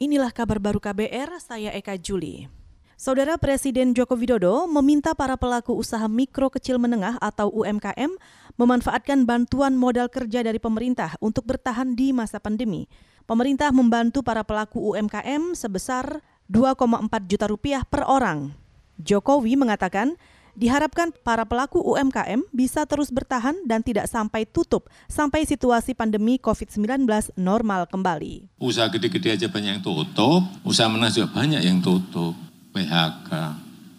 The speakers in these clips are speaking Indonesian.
Inilah kabar baru KBR, saya Eka Juli. Saudara Presiden Joko Widodo meminta para pelaku usaha mikro kecil menengah atau UMKM memanfaatkan bantuan modal kerja dari pemerintah untuk bertahan di masa pandemi. Pemerintah membantu para pelaku UMKM sebesar 2,4 juta rupiah per orang. Jokowi mengatakan Diharapkan para pelaku UMKM bisa terus bertahan dan tidak sampai tutup sampai situasi pandemi COVID-19 normal kembali. Usaha gede-gede aja banyak yang tutup, usaha menengah juga banyak yang tutup, PHK.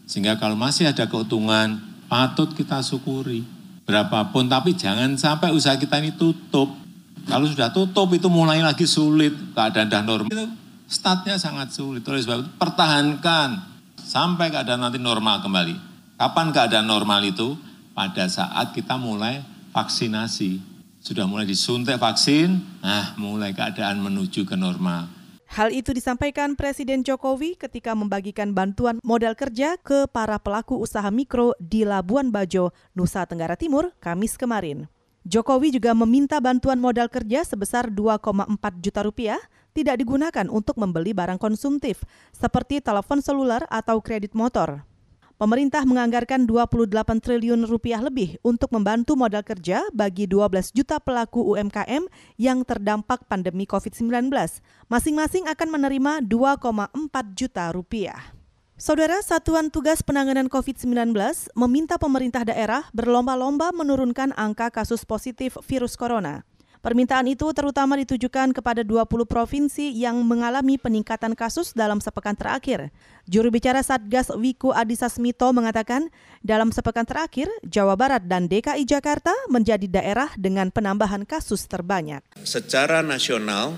Sehingga kalau masih ada keuntungan, patut kita syukuri. Berapapun, tapi jangan sampai usaha kita ini tutup. Kalau sudah tutup itu mulai lagi sulit, keadaan dah normal. Itu startnya sangat sulit. Oleh sebab itu pertahankan sampai keadaan nanti normal kembali. Kapan keadaan normal itu? Pada saat kita mulai vaksinasi. Sudah mulai disuntik vaksin, nah mulai keadaan menuju ke normal. Hal itu disampaikan Presiden Jokowi ketika membagikan bantuan modal kerja ke para pelaku usaha mikro di Labuan Bajo, Nusa Tenggara Timur, Kamis kemarin. Jokowi juga meminta bantuan modal kerja sebesar 2,4 juta rupiah tidak digunakan untuk membeli barang konsumtif seperti telepon seluler atau kredit motor. Pemerintah menganggarkan 28 triliun rupiah lebih untuk membantu modal kerja bagi 12 juta pelaku UMKM yang terdampak pandemi COVID-19. Masing-masing akan menerima 2,4 juta rupiah. Saudara Satuan Tugas Penanganan COVID-19 meminta pemerintah daerah berlomba-lomba menurunkan angka kasus positif virus corona. Permintaan itu terutama ditujukan kepada 20 provinsi yang mengalami peningkatan kasus dalam sepekan terakhir. Juru bicara Satgas Wiku Adhisa Smito mengatakan, dalam sepekan terakhir, Jawa Barat dan DKI Jakarta menjadi daerah dengan penambahan kasus terbanyak. Secara nasional,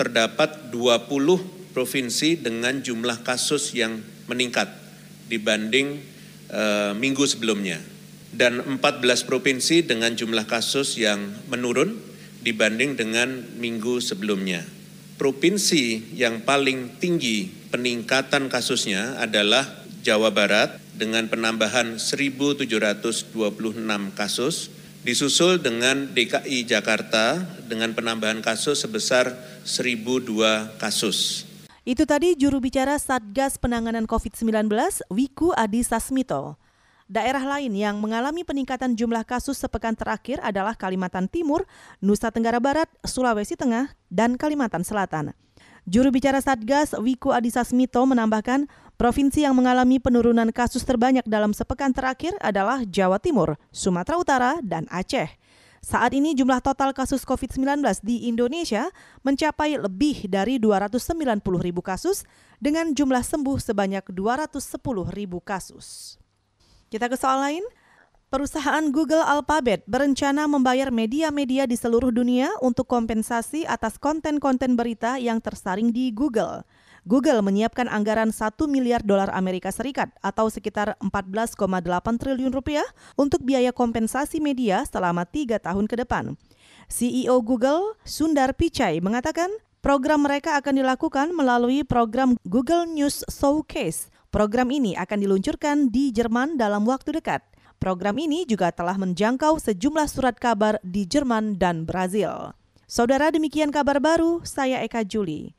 terdapat 20 provinsi dengan jumlah kasus yang meningkat dibanding uh, minggu sebelumnya dan 14 provinsi dengan jumlah kasus yang menurun dibanding dengan minggu sebelumnya. Provinsi yang paling tinggi peningkatan kasusnya adalah Jawa Barat dengan penambahan 1.726 kasus, disusul dengan DKI Jakarta dengan penambahan kasus sebesar 1.002 kasus. Itu tadi juru bicara Satgas Penanganan COVID-19 Wiku Adi Sasmito. Daerah lain yang mengalami peningkatan jumlah kasus sepekan terakhir adalah Kalimantan Timur, Nusa Tenggara Barat, Sulawesi Tengah, dan Kalimantan Selatan. Juru bicara Satgas Wiku Adhisa Smito menambahkan, provinsi yang mengalami penurunan kasus terbanyak dalam sepekan terakhir adalah Jawa Timur, Sumatera Utara, dan Aceh. Saat ini jumlah total kasus COVID-19 di Indonesia mencapai lebih dari 290 ribu kasus dengan jumlah sembuh sebanyak 210 ribu kasus. Kita ke soal lain. Perusahaan Google Alphabet berencana membayar media-media di seluruh dunia untuk kompensasi atas konten-konten berita yang tersaring di Google. Google menyiapkan anggaran 1 miliar dolar Amerika Serikat atau sekitar 14,8 triliun rupiah untuk biaya kompensasi media selama tiga tahun ke depan. CEO Google, Sundar Pichai, mengatakan program mereka akan dilakukan melalui program Google News Showcase Program ini akan diluncurkan di Jerman dalam waktu dekat. Program ini juga telah menjangkau sejumlah surat kabar di Jerman dan Brazil. Saudara demikian kabar baru, saya Eka Juli.